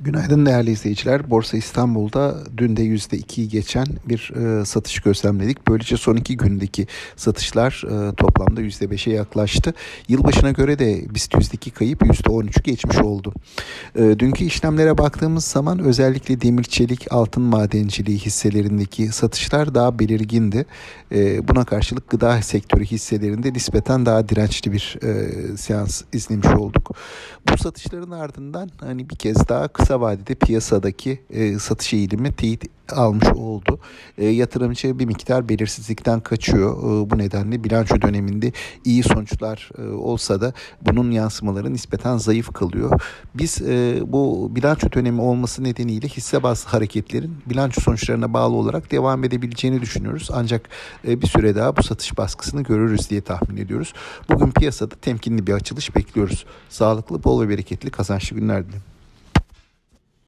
Günaydın değerli izleyiciler. Borsa İstanbul'da dün de %2'yi geçen bir e, satış gözlemledik. Böylece son iki gündeki satışlar e, toplamda %5'e yaklaştı. Yılbaşına göre de BIST %2 kayıp %13'ü geçmiş oldu. E, dünkü işlemlere baktığımız zaman özellikle demir çelik altın madenciliği hisselerindeki satışlar daha belirgindi. E, buna karşılık gıda sektörü hisselerinde nispeten daha dirençli bir e, seans izlemiş olduk. Bu satışların ardından hani bir kez daha kısa kısa vadede piyasadaki e, satış eğilimi teyit almış oldu. E, yatırımcı bir miktar belirsizlikten kaçıyor. E, bu nedenle bilanço döneminde iyi sonuçlar e, olsa da bunun yansımaları nispeten zayıf kalıyor. Biz e, bu bilanço dönemi olması nedeniyle hisse bazlı hareketlerin bilanço sonuçlarına bağlı olarak devam edebileceğini düşünüyoruz. Ancak e, bir süre daha bu satış baskısını görürüz diye tahmin ediyoruz. Bugün piyasada temkinli bir açılış bekliyoruz. Sağlıklı, bol ve bereketli kazançlı günler dilerim.